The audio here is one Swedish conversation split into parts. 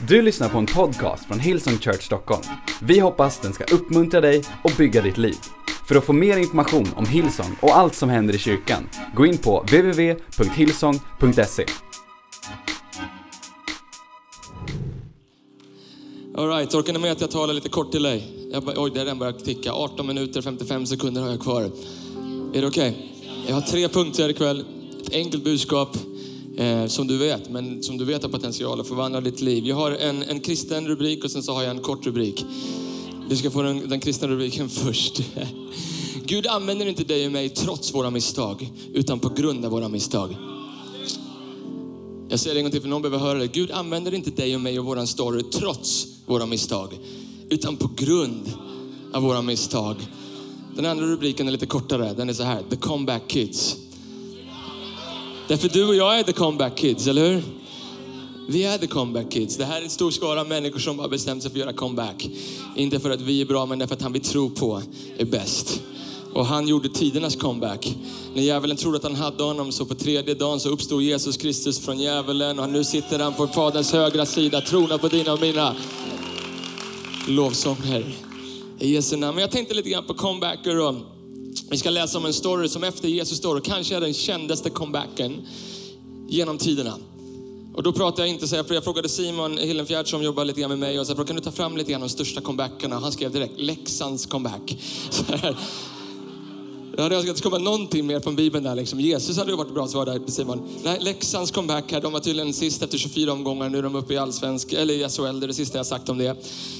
Du lyssnar på en podcast från Hillsong Church Stockholm. Vi hoppas den ska uppmuntra dig och bygga ditt liv. För att få mer information om Hillsong och allt som händer i kyrkan, gå in på www.hillsong.se. Alright, orkar ni med att jag talar lite kort till dig? Jag bara, oj, det har redan börjat ticka. 18 minuter, 55 sekunder har jag kvar. Är det okej? Jag har tre punkter ikväll. Ett enkelt budskap, eh, som du vet, men som du vet har potential att förvandla ditt liv. Jag har en, en kristen rubrik och sen så har jag en kort rubrik. Du ska få den, den kristna rubriken först. Gud använder inte dig och mig trots våra misstag, utan på grund av våra misstag. Jag säger det en gång till för någon behöver höra det. Gud använder inte dig och mig och våran story trots våra misstag, utan på grund av våra misstag. Den andra rubriken är lite kortare. Den är så här, The Comeback Kids. Därför du och jag är The Comeback Kids, eller hur? Vi är The Comeback Kids. Det här är en stor skara människor som har bestämt sig för att göra comeback. Inte för att vi är bra, men därför att han vi tror på är bäst. Och han gjorde tidernas comeback. När djävulen trodde att han hade honom så på tredje dagen så uppstod Jesus Kristus från djävulen och nu sitter han på Faderns högra sida, trona på dina och mina lovsånger. I Jesu namn. Men jag tänkte lite grann på comebacker och vi ska läsa om en story som efter Jesus står och kanske är den kändaste comebacken genom tiderna. Och då pratar jag inte så här, för jag frågade Simon Hillenfjärd som jobbar lite grann med mig och sa, kan du ta fram lite grann de största comebackerna? Han skrev direkt Leksands comeback. Så här. Jag hade önskat att det skulle komma någonting mer från Bibeln där. Liksom. Jesus hade ju varit bra svar där Simon. Nej, Leksands comeback här, de var tydligen sist efter 24 omgångar. Nu är de uppe i allsvensk, eller i SHL, det är det sista jag sagt om det.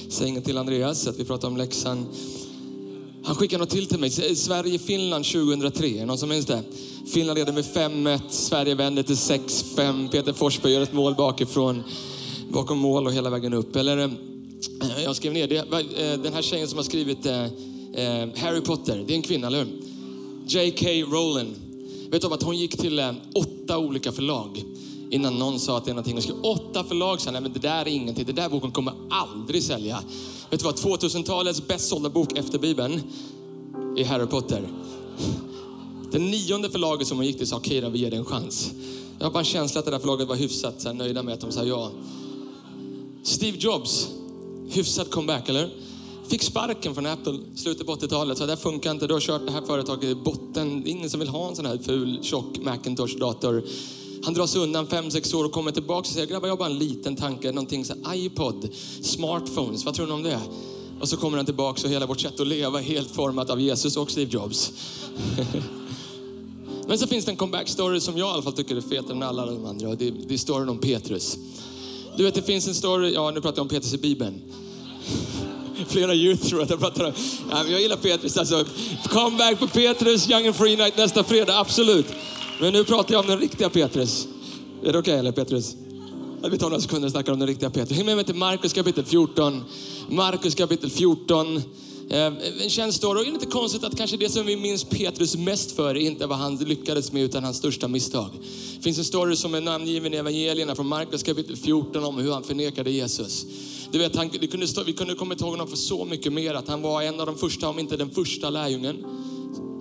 Säg inget till Andreas att vi pratar om Leksand. Han skickade något till till mig. Sverige-Finland 2003, är någon som minns det? Finland leder med 5-1, Sverige vänder till 6-5. Peter Forsberg gör ett mål bakifrån, bakom mål och hela vägen upp. Eller, eh, jag skrev ner det. Eh, den här tjejen som har skrivit eh, eh, Harry Potter, det är en kvinna, eller hur? J.K. Rowling. Vet du om att hon gick till eh, åtta olika förlag innan någon sa att det är någonting. Hon skrev åtta förlag sa, nej men det där är ingenting, det där boken kommer aldrig sälja. Vet du vad, 2000-talets bäst sålda bok efter Bibeln är Harry Potter. Det nionde förlaget som hon gick till sa, okej då, vi ger det en chans. Jag har bara en känsla att det där förlaget var hyfsat så här, nöjda med att de sa ja. Steve Jobs, hyfsat comeback, eller? Fick sparken från Apple slutet på 80-talet. Så det här funkar inte. Du har kört det här företaget i botten. Det är ingen som vill ha en sån här ful, tjock Macintosh-dator. Han dras undan fem sex år och kommer tillbaka och säger, grabbar jag har bara en liten tanke, någonting så iPod, smartphones, vad tror ni om det? Och så kommer han tillbaka och hela vårt sätt att leva är helt format av Jesus och Steve Jobs. Men så finns det en comeback story som jag i alla fall tycker är fetare än alla de andra. Och det, det är storyn om Petrus. Du vet, det finns en story, ja nu pratar jag om Petrus i Bibeln. Flera youth tror att jag pratar om. Ja, men jag gillar Petrus alltså. Comeback på Petrus, Young and Free Night nästa fredag, absolut. Men nu pratar jag om den riktiga Petrus. Är det okej okay, eller Petrus? Vi tar några sekunder och snackar om den riktiga Petrus. Häng med mig till Markus kapitel 14. Markus kapitel 14. Eh, en känd story. Och det inte konstigt att kanske det som vi minns Petrus mest för är inte vad han lyckades med utan hans största misstag. Det finns en story som är namngiven i evangelierna från Markus kapitel 14 om hur han förnekade Jesus. Du vet, han, det kunde stå, vi kunde komma ihåg honom för så mycket mer. Att han var en av de första, om inte den första lärjungen.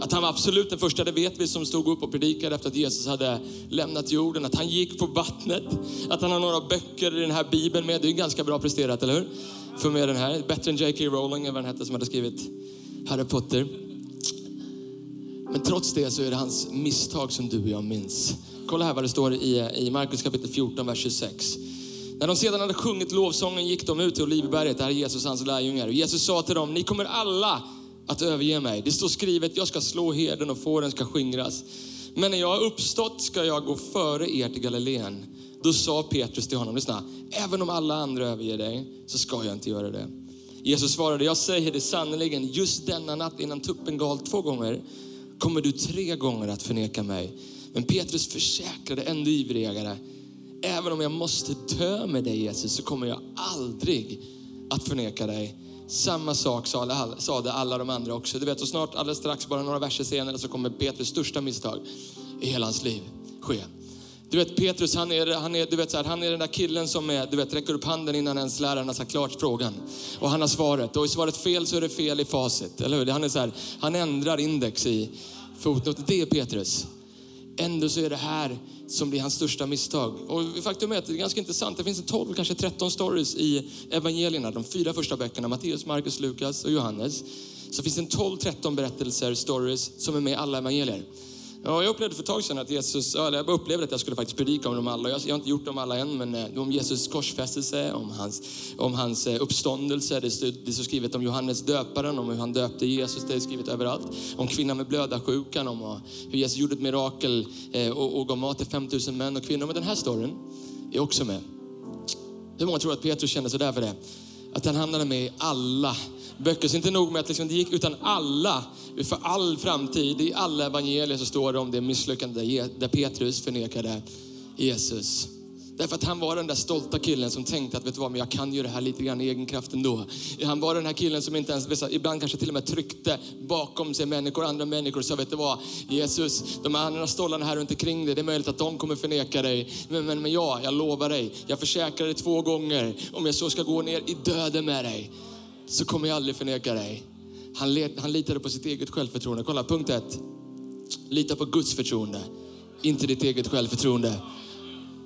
Att han var absolut den första, det vet vi som stod upp och predikade efter att Jesus hade lämnat jorden. Att han gick på vattnet. Att han har några böcker i den här bibeln med. Det är ganska bra presterat, eller hur? För med den här. Bättre än J.K. Rowling, eller vad hette som hade skrivit Harry Potter. Men trots det så är det hans misstag som du och jag minns. Kolla här vad det står i, i Markus kapitel 14, vers 26. När de sedan hade sjungit lovsången gick de ut till Olivberget, där Jesus och hans lärjungar. Och Jesus sa till dem, ni kommer alla att överge mig. Det står skrivet, jag ska slå herden och fåren ska skingras. Men när jag har uppstått ska jag gå före er till Galileen. Då sa Petrus till honom, lyssna, även om alla andra överger dig så ska jag inte göra det. Jesus svarade, jag säger det sannerligen, just denna natt innan tuppen gal två gånger kommer du tre gånger att förneka mig. Men Petrus försäkrade ännu ivrigare, även om jag måste dö med dig Jesus så kommer jag aldrig att förneka dig. Samma sak sade alla de andra också. Du vet, och snart alldeles strax, bara några verser senare, så kommer Petrus största misstag i hela hans liv ske. Du vet Petrus, han är, han är, du vet, så här, han är den där killen som är, du vet, räcker upp handen innan ens läraren har sagt klart frågan. Och han har svaret. Och är svaret fel så är det fel i facit. Eller hur? Han, är så här, han ändrar index i fotnoten. Det är Petrus. Ändå så är det här som blir hans största misstag. Och faktum är att det är ganska intressant. Det finns 12, kanske 13 stories i evangelierna, de fyra första böckerna, Matteus, Markus, Lukas och Johannes. Så finns det 12-13 berättelser, stories, som är med i alla evangelier. Ja, jag upplevde för ett tag sedan att Jesus, eller jag upplevde att jag skulle faktiskt predika om dem alla. Jag, jag har inte gjort dem alla än, men eh, om Jesus korsfästelse, om hans, om hans eh, uppståndelse. Det står det skrivet om Johannes döparen, om hur han döpte Jesus. Det är skrivet överallt. Om kvinnan med blödarsjukan, om eh, hur Jesus gjorde ett mirakel och, och gav mat till 5000 män och kvinnor. Men den här storyn är också med. Hur många tror att Petrus kände sådär för det? Att han hamnade med i alla böcker. Så inte nog med att liksom det gick, utan alla, för all framtid, i alla evangelier så står det om det misslyckande där Petrus förnekade Jesus. Därför att han var den där stolta killen som tänkte att vet du vad, men jag kan ju det här lite grann i egen kraft ändå. Han var den här killen som inte ens, ibland kanske till och med tryckte bakom sig människor, andra människor och sa, vet du vad, Jesus, de andra stollarna här runt omkring dig, det är möjligt att de kommer förneka dig. Men, men, men ja, jag lovar dig, jag försäkrar dig två gånger, om jag så ska gå ner i döden med dig, så kommer jag aldrig förneka dig. Han, let, han litade på sitt eget självförtroende. Kolla, punkt ett. Lita på Guds förtroende, inte ditt eget självförtroende.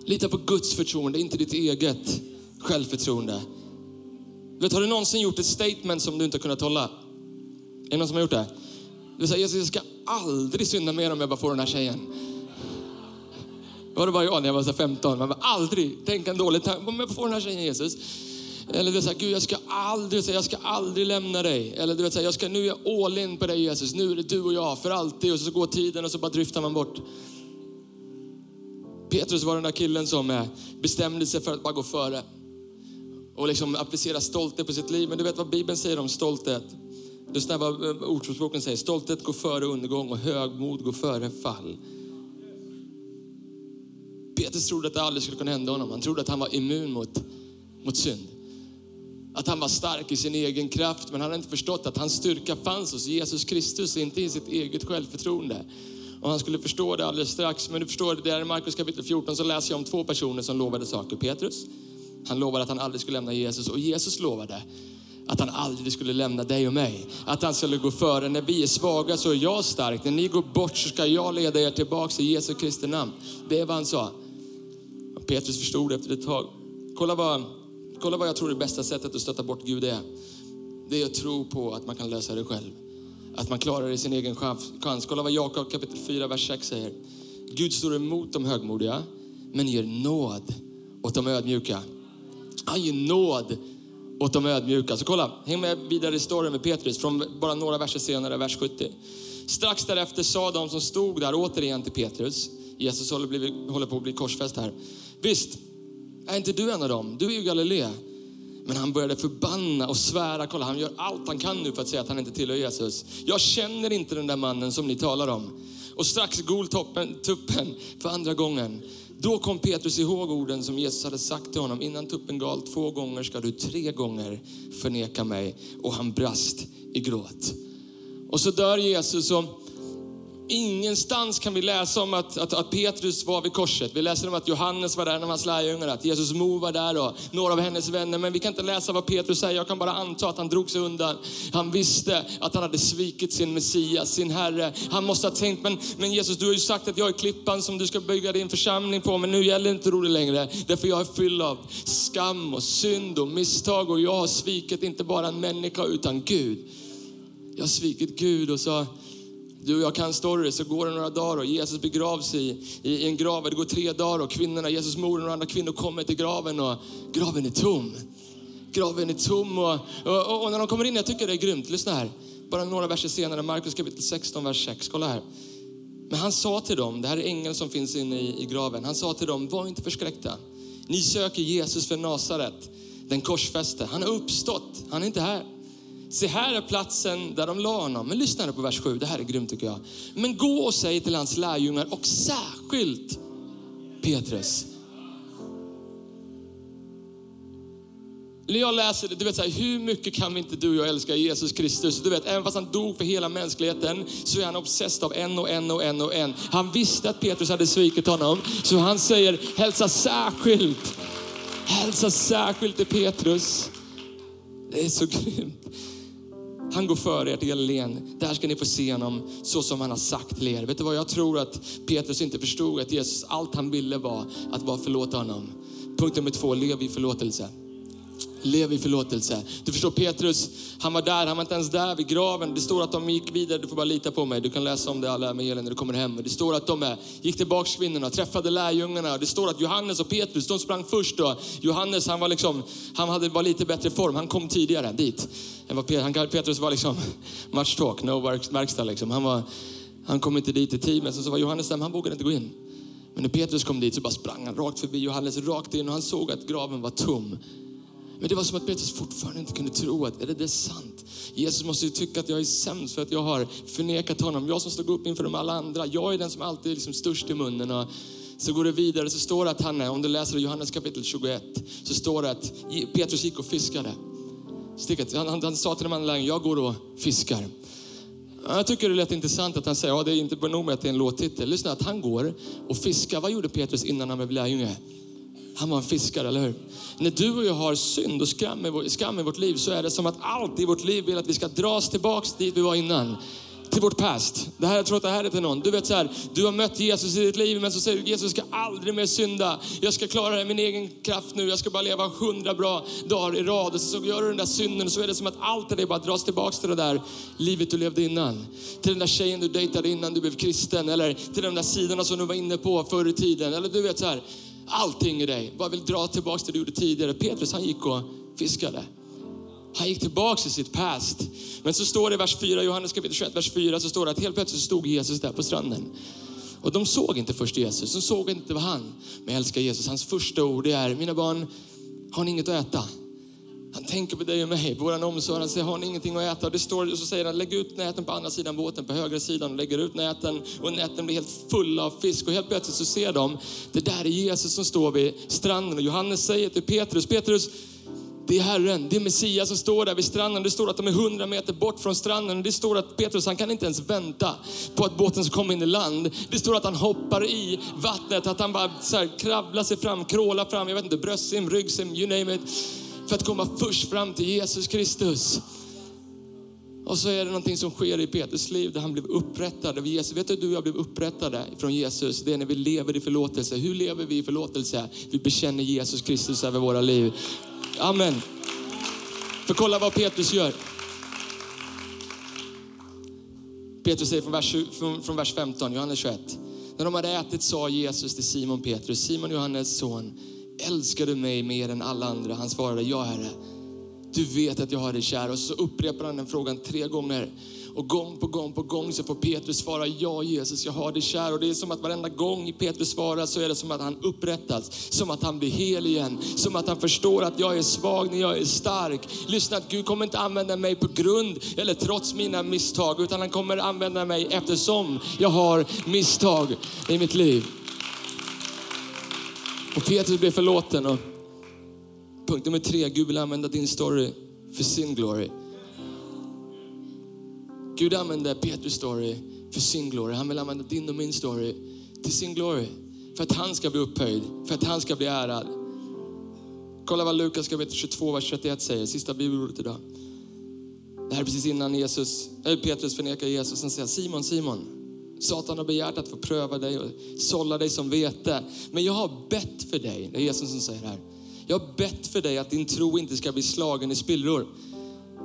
Lita på Guds förtroende, inte ditt eget självförtroende. Vet, har du någonsin gjort ett statement som du inte har kunnat hålla? Är det någon som har gjort det? Du säger, jag ska aldrig synda mer om jag bara får den här tjejen. Var det bara jag när jag var 15? Man bara, aldrig tänka en dålig tanke. Om jag får den här tjejen Jesus. Eller du säger, Gud jag ska aldrig, jag ska aldrig lämna dig. Eller du vet, jag ska, nu är jag all in på dig Jesus. Nu är det du och jag för alltid. Och så går tiden och så bara driftar man bort. Petrus var den där killen som bestämde sig för att bara gå före. Och liksom applicera stolthet på sitt liv. Men du vet vad Bibeln säger om stolthet? Lyssna vad eh, Ordspråksboken säger. Stolthet går före undergång och högmod går före fall. Petrus trodde att det aldrig skulle kunna hända honom. Han trodde att han var immun mot, mot synd. Att han var stark i sin egen kraft, men han hade inte förstått att hans styrka fanns hos Jesus Kristus, inte i sitt eget självförtroende. Och han skulle förstå det alldeles strax. Men du förstår, det där i Markus kapitel 14 så läser jag om två personer som lovade saker. Petrus, han lovade att han aldrig skulle lämna Jesus och Jesus lovade att han aldrig skulle lämna dig och mig. Att han skulle gå före. När vi är svaga så är jag stark. När ni går bort så ska jag leda er tillbaka i Jesu Kristi namn. Det är vad han sa. Och Petrus förstod det efter ett tag. Kolla vad, kolla vad jag tror det bästa sättet att stötta bort Gud är. Det är att tro på att man kan lösa det själv. Att man klarar det i sin egen chans. Kolla vad Jakob kapitel 4, vers 6 säger. Gud står emot de högmodiga, men ger nåd åt de ödmjuka. Han ger nåd åt de ödmjuka. Så kolla, häng med vidare i storyn med Petrus från bara några verser senare, vers 70. Strax därefter sa de som stod där återigen till Petrus, Jesus håller, håller på att bli korsfäst här. Visst, är inte du en av dem? Du är ju Galilea. Men han började förbanna och svära. Kolla, han gör allt han kan nu för att säga att han inte tillhör Jesus. Jag känner inte den där mannen som ni talar om. Och strax gol tuppen för andra gången. Då kom Petrus ihåg orden som Jesus hade sagt till honom. Innan tuppen gal två gånger ska du tre gånger förneka mig. Och han brast i gråt. Och så dör Jesus och Ingenstans kan vi läsa om att, att, att, Petrus var vid korset. Vi läser om att Johannes var där, när hans lärjungar, att Jesus mor var där och några av hennes vänner. Men vi kan inte läsa vad Petrus säger. Jag kan bara anta att han drog sig undan. Han visste att han hade svikit sin Messias, sin Herre. Han måste ha tänkt, men, men Jesus du har ju sagt att jag är klippan som du ska bygga din församling på. Men nu gäller inte det längre. Därför jag är fylld av skam och synd och misstag. Och jag har svikit inte bara en människa utan Gud. Jag har svikit Gud och så du och jag kan story, så går det några dagar och Jesus begravs i, i, i en grav. Det går tre dagar och kvinnorna, Jesus mor och några andra kvinnor kommer till graven och graven är tom. Graven är tom och, och, och, när de kommer in, jag tycker det är grymt. Lyssna här. Bara några verser senare, Markus kapitel 16, vers 6. Kolla här. Men han sa till dem, det här är ängeln som finns inne i, i graven. Han sa till dem, var inte förskräckta. Ni söker Jesus för Nasaret, den korsfäste. Han har uppstått, han är inte här. Se här är platsen där de la honom. Men lyssna nu på vers 7, det här är grymt tycker jag. Men gå och säg till hans lärjungar och särskilt Petrus. När jag läser det, du vet så här, hur mycket kan vi inte du och jag älska Jesus Kristus? Du vet, även fast han dog för hela mänskligheten så är han obsessed av en och en och en och en. Han visste att Petrus hade svikit honom, så han säger hälsa särskilt, hälsa särskilt till Petrus. Det är så grymt. Han går före er till Galileen. Där ska ni få se honom så som han har sagt till er. Vet du vad jag tror att Petrus inte förstod? Att Jesus, allt han ville var att bara förlåta honom. Punkt nummer två, lev i förlåtelse. Lev i förlåtelse. Du förstår Petrus, han var där, han var inte ens där vid graven. Det står att de gick vidare, du får bara lita på mig. Du kan läsa om det alla med när du kommer hem. Det står att de eh, gick tillbaks kvinnorna, träffade lärjungarna. Det står att Johannes och Petrus, de sprang först då. Johannes, han var liksom, han hade bara lite bättre form. Han kom tidigare dit. Petrus var liksom much talk, no verkstad liksom. Han, var, han kom inte dit i tid, men så var Johannes där, men han vågade inte gå in. Men när Petrus kom dit så bara sprang han rakt förbi Johannes, rakt in och han såg att graven var tom. Men det var som att Petrus fortfarande inte kunde tro att, är det, det är sant? Jesus måste ju tycka att jag är sämst för att jag har förnekat honom. Jag som stod upp inför de alla andra. Jag är den som alltid är liksom störst i munnen. Och så går det vidare, så står det att han är, om du läser Johannes kapitel 21, så står det att Petrus gick och fiskade. Han, han, han sa till de andra lärjungarna, jag går och fiskar. Jag tycker det lät intressant att han säger, ja det är inte nog med att det är en låttitel. Lyssna att han går och fiskar. Vad gjorde Petrus innan han blev lärjunge? Han var en fiskare, eller hur? När du och jag har synd och skam i, vår, skam i vårt liv så är det som att allt i vårt liv vill att vi ska dras tillbaks dit vi var innan till vårt past. Det här, jag tror att det här är till någon. Du vet så här, du har mött Jesus i ditt liv men så säger du Jesus ska aldrig mer synda. Jag ska klara det i min egen kraft nu. Jag ska bara leva hundra bra dagar i rad. Och så gör du den där synden och så är det som att allt i dig bara dras tillbaks till det där livet du levde innan. Till den där tjejen du dejtade innan du blev kristen. Eller till de där sidorna som du var inne på förr i tiden. Eller du vet så här, allting i dig. Bara vill dra tillbaka det du gjorde tidigare. Petrus han gick och fiskade. Han gick tillbaka till sitt past. Men så står det i vers 4, Johannes kapitel 21, vers 4, så står det att helt plötsligt stod Jesus där på stranden. Och de såg inte först Jesus, de såg inte vad han. Men jag älskar Jesus, hans första ord är, mina barn, har ni inget att äta? Han tänker på dig och mig, vår omsorg. Han säger, har ni ingenting att äta? Och det står, och så säger han, lägg ut näten på andra sidan båten, på högra sidan. Och lägger ut näten och näten blir helt fulla av fisk. Och helt plötsligt så ser de, det där är Jesus som står vid stranden. Och Johannes säger till Petrus, Petrus, det är Herren, det är Messias som står där vid stranden. Det står att de är hundra meter bort från stranden. Det står att Petrus, han kan inte ens vänta på att båten ska komma in i land. Det står att han hoppar i vattnet, att han bara så här, kravlar sig fram, krålar fram, jag vet inte, bröstsim, ryggsim, you name it för att komma först fram till Jesus Kristus. Och så är det någonting som sker i Petrus liv där han blev upprättad av Jesus. Vet du du och jag blev upprättade från Jesus? Det är när vi lever i förlåtelse. Hur lever vi i förlåtelse? Vi bekänner Jesus Kristus över våra liv. Amen. För kolla vad Petrus gör. Petrus säger från vers, från, från vers 15, Johannes 21. När de hade ätit sa Jesus till Simon Petrus, Simon Johannes son, älskar du mig mer än alla andra? Han svarade, ja Herre. Du vet att jag har dig kär. Och så upprepar han den frågan tre gånger. Och gång på gång på gång så får Petrus svara, ja Jesus, jag har dig kär. Och det är som att varenda gång Petrus svarar så är det som att han upprättas, som att han blir hel igen, som att han förstår att jag är svag när jag är stark. Lyssna, att Gud kommer inte använda mig på grund eller trots mina misstag, utan han kommer använda mig eftersom jag har misstag i mitt liv. Och Petrus blev förlåten. Och punkt nummer tre, Gud vill använda din story för sin glory. Gud använder Petrus story för sin glory. Han vill använda din och min story till sin glory. För att han ska bli upphöjd, för att han ska bli ärad. Kolla vad Lukas kapitel 22, vers 31 säger, sista bibelordet idag. Det här är precis innan Jesus, eller Petrus förnekar Jesus. Han säger Simon, Simon, Satan har begärt att få pröva dig och sålla dig som vete. Men jag har bett för dig, det är Jesus som säger det här. Jag har bett för dig att din tro inte ska bli slagen i spillror.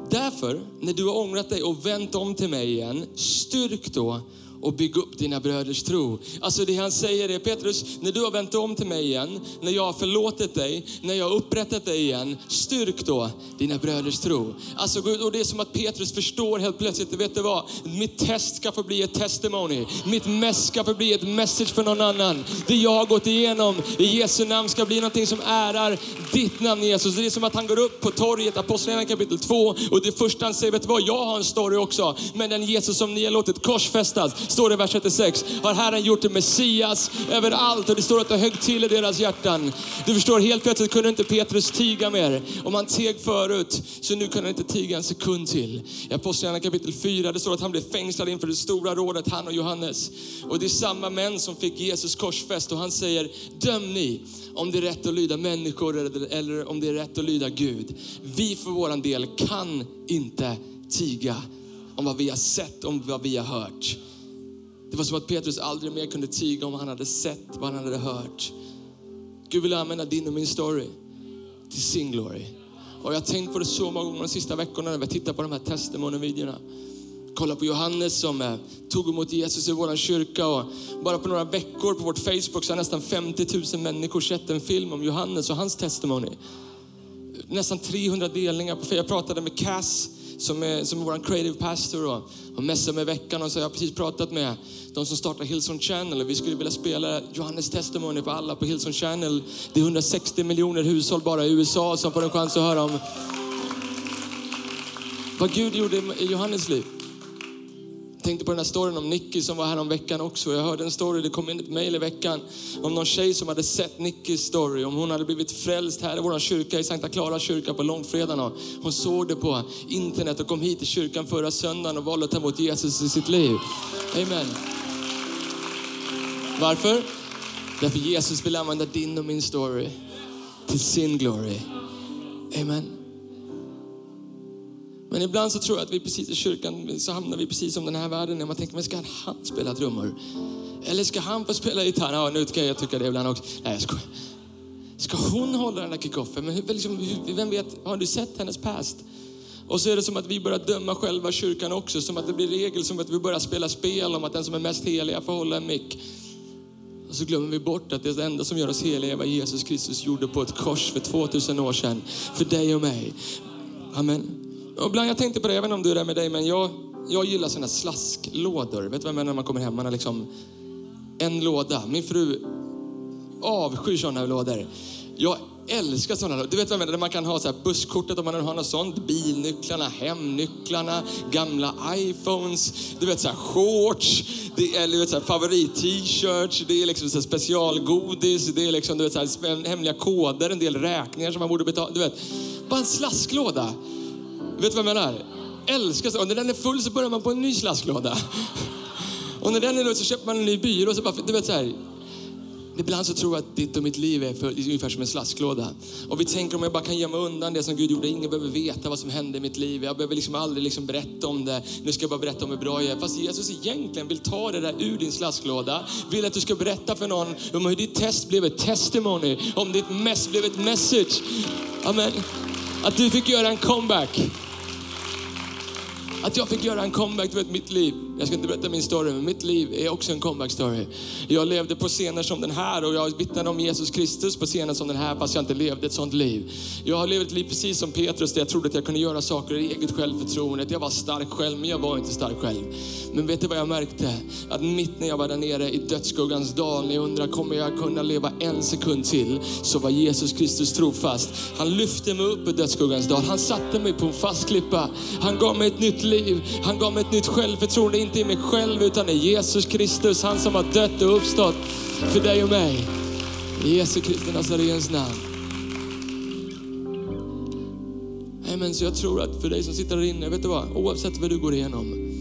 Därför, när du har ångrat dig och vänt om till mig igen, styrk då och bygg upp dina bröders tro. Alltså det han säger är Petrus, när du har vänt om till mig igen, när jag har förlåtit dig, när jag har upprättat dig igen, styrk då dina bröders tro. Alltså, och det är som att Petrus förstår helt plötsligt, vet du vad? Mitt test ska få bli ett testimony. Mitt mess ska få bli ett message för någon annan. Det jag har gått igenom i Jesu namn ska bli någonting som ärar ditt namn Jesus. Det är som att han går upp på torget, Apostlagärningarna kapitel 2 och det första han säger, vet du vad? Jag har en story också. Men den Jesus som ni har låtit korsfästas står det i vers 36, har Herren gjort det Messias överallt och det står att det högg till i deras hjärtan. Du förstår, helt plötsligt kunde inte Petrus tiga mer. Om han teg förut, så nu kunde han inte tiga en sekund till. I Apostlagärningarna kapitel 4, det står att han blev fängslad inför det stora rådet, han och Johannes. Och det är samma män som fick Jesus korsfäst och han säger, döm ni om det är rätt att lyda människor eller, om det är rätt att lyda Gud. Vi för vår del kan inte tiga om vad vi har sett, om vad vi har hört. Det var som att Petrus aldrig mer kunde tiga om han hade sett vad han hade hört. Gud vill använda din och min story till sin glory. Och jag har tänkt på det så många gånger de sista veckorna när vi tittar på de här testimony-videorna. Kolla på Johannes som eh, tog emot Jesus i vår kyrka och bara på några veckor på vårt Facebook så har nästan 50 000 människor sett en film om Johannes och hans testimony. Nästan 300 delningar. På, jag pratade med Cass som är, som är vår creative pastor och, och mässar med veckan och så har jag precis pratat med de som startar Hillsong Channel och vi skulle vilja spela Johannes testimony för alla på Hillsong Channel. Det är 160 miljoner hushåll bara i USA som får en chans att höra om vad Gud gjorde i Johannes liv. Jag tänkte på den här storyn om Nicky som var här om veckan också. Jag hörde en story, det kom in ett mejl i veckan om någon tjej som hade sett Nickys story. Om hon hade blivit frälst här i vår kyrka, i Sankta Clara kyrka på långfredagen. Hon såg det på internet och kom hit till kyrkan förra söndagen och valde att ta emot Jesus i sitt liv. Amen. Varför? Därför Jesus vill använda din och min story till sin glory. Amen. Men ibland så tror jag att vi precis i kyrkan så hamnar vi precis som den här världen när man tänker, men ska han spela trummor? Eller ska han få spela gitarr? Ja, nu kan jag tycka det ibland också. Nej, jag skojar. Ska hon hålla den där kickoffen? Men liksom, vem vet, har du sett hennes past? Och så är det som att vi börjar döma själva kyrkan också, som att det blir regel, som att vi börjar spela spel om att den som är mest heliga får hålla en mick. Och så glömmer vi bort att det enda som gör oss heliga är vad Jesus Kristus gjorde på ett kors för 2000 år sedan. För dig och mig. Amen. Och ibland jag tänkte på det, jag vet inte om du är där med dig, men jag, jag gillar sådana slasklådor. Vet du vad jag menar när man kommer hem? Man har liksom en låda. Min fru avskyr sådana lådor. Jag älskar sådana. lådor. Du vet vad jag menar? Där man kan ha så här busskortet om man har något sånt. Bilnycklarna, hemnycklarna, gamla iPhones, du vet så här shorts, det är du vet, så här, favorit-t-shirts, det är liksom så här, specialgodis, det är liksom du vet, så här, hemliga koder, en del räkningar som man borde betala. Du vet, bara en slasklåda. Vet du vad jag menar? Älskar så. Och när den är full så börjar man på en ny slasklåda. Och när den är full så köper man en ny byrå. Och Så bara, du vet så här, Ibland så tror jag att ditt och mitt liv är för, ungefär som en slasklåda. Och vi tänker om jag bara kan gömma undan det som Gud gjorde. Ingen behöver veta vad som hände i mitt liv. Jag behöver liksom aldrig liksom berätta om det. Nu ska jag bara berätta om hur bra jag är. Fast Jesus egentligen vill ta det där ur din slasklåda. Vill att du ska berätta för någon om hur ditt test blev ett testimony. Om ditt mess blev ett message. Amen. Att du fick göra en comeback. Att jag fick göra en comeback, du vet mitt liv. Jag ska inte berätta min story, men mitt liv är också en comeback story. Jag levde på scener som den här och jag vittnade om Jesus Kristus på scener som den här fast jag inte levde ett sånt liv. Jag har levt ett liv precis som Petrus där jag trodde att jag kunde göra saker i eget självförtroende. Jag var stark själv, men jag var inte stark själv. Men vet du vad jag märkte? Att mitt när jag var där nere i dödsskuggans dal, när jag undrar kommer jag kunna leva en sekund till? Så var Jesus Kristus trofast. Han lyfte mig upp ur dödsskuggans dal. Han satte mig på en fast klippa. Han gav mig ett nytt liv. Han gav mig ett nytt självförtroende inte i mig själv utan i Jesus Kristus, han som har dött och uppstått för dig och mig. I Jesu Kristi Nazarens namn. Amen, så jag tror att för dig som sitter där inne, vet du vad? Oavsett vad du går igenom.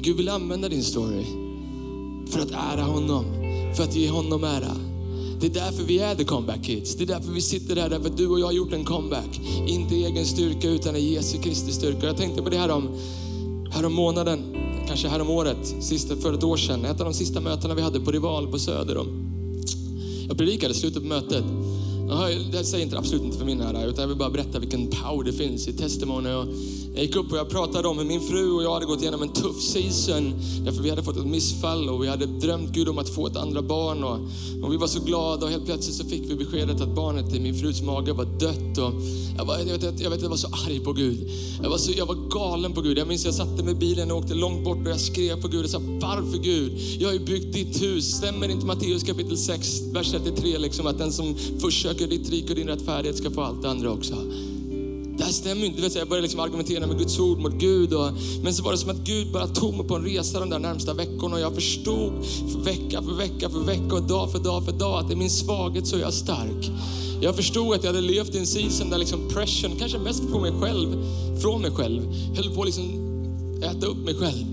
Gud vill använda din story för att ära honom, för att ge honom ära. Det är därför vi är the comeback kids. Det är därför vi sitter här, därför att du och jag har gjort en comeback. Inte i egen styrka utan i Jesu Kristi styrka. Jag tänkte på det här om, här om månaden kanske härom året, sista, för ett år sedan, ett av de sista mötena vi hade på Rival på Söder. Jag predikade slutet på mötet. Jag säger inte absolut inte för min ära, utan jag vill bara berätta vilken power det finns i testimony. Jag gick upp och jag pratade om hur min fru och jag hade gått igenom en tuff season. Därför vi hade fått ett missfall och vi hade drömt Gud om att få ett andra barn. Och, och vi var så glada och helt plötsligt så fick vi beskedet att barnet i min frus mage var dött. Och jag, var, jag, vet, jag, vet, jag var så arg på Gud. Jag var, så, jag var galen på Gud. Jag minns jag satte mig i bilen och åkte långt bort och jag skrev på Gud och sa, varför Gud? Jag har ju byggt ditt hus. Stämmer inte Matteus kapitel 6, vers 33 liksom att den som först söker ditt rike och din rättfärdighet ska få allt det andra också det här stämmer inte. Jag började liksom argumentera med Guds ord mot Gud. Och, men så var det som att Gud bara tog mig på en resa de där närmsta veckorna. Och jag förstod för vecka för vecka för vecka och dag för dag för dag att i min svaghet så är jag stark. Jag förstod att jag hade levt i en season där liksom pressen, kanske mest på mig själv, från mig själv, höll på att liksom äta upp mig själv.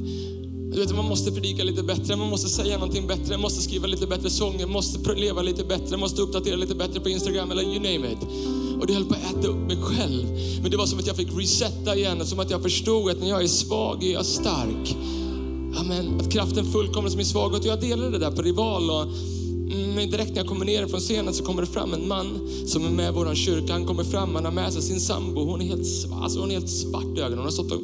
Du vet, man måste predika lite bättre, man måste säga någonting bättre, man måste skriva lite bättre sånger, måste leva lite bättre, måste uppdatera lite bättre på Instagram eller you name it och det höll på att äta upp mig själv. Men det var som att jag fick resetta igen, som att jag förstod att när jag är svag är jag stark. Amen. Att kraften fullkomnas min svaghet. Och jag delade det där på Rival och men direkt när jag kommer ner från scenen så kommer det fram en man som är med i vår kyrka. Han kommer fram, han har med sig sin sambo. Hon är helt, svart, alltså hon är helt svart i ögonen. Hon har stått och,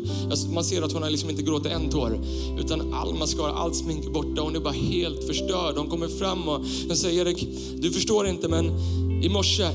man ser att hon har liksom inte gråtit en tår. Utan all mascara, allt smink är borta. Hon är bara helt förstörd. Hon kommer fram och säger Erik, du förstår inte men i morse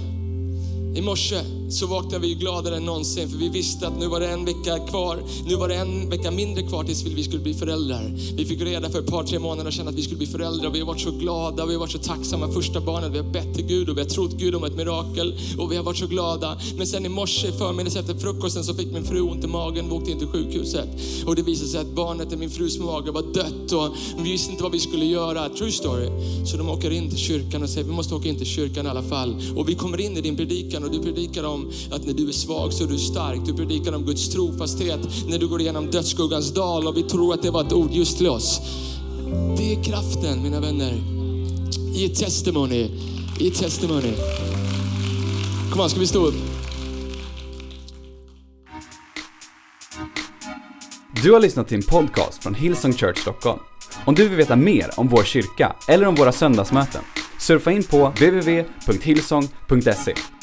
i morse så vaknade vi gladare än någonsin för vi visste att nu var det en vecka kvar. Nu var det en vecka mindre kvar tills vi skulle bli föräldrar. Vi fick reda för ett par, tre månader sedan att vi skulle bli föräldrar. Vi har varit så glada, vi har varit så tacksamma. Första barnet, vi har bett till Gud och vi har trott Gud om ett mirakel och vi har varit så glada. Men sen i morse i förmiddags efter frukosten så fick min fru ont i magen och åkte in till sjukhuset. Och det visade sig att barnet i min frus mage var dött och vi visste inte vad vi skulle göra. True story. Så de åker in till kyrkan och säger vi måste åka in till kyrkan i alla fall. Och vi kommer in i din predikan och du predikar om om att när du är svag så är du stark. Du predikar om Guds trofasthet när du går igenom dödsskuggans dal och vi tror att det var ett ord just till oss. Det är kraften mina vänner. I ett testimony. I ett testimony. Kom on, ska vi stå upp? Du har lyssnat till en podcast från Hillsong Church Stockholm. Om du vill veta mer om vår kyrka eller om våra söndagsmöten, surfa in på www.hillsong.se.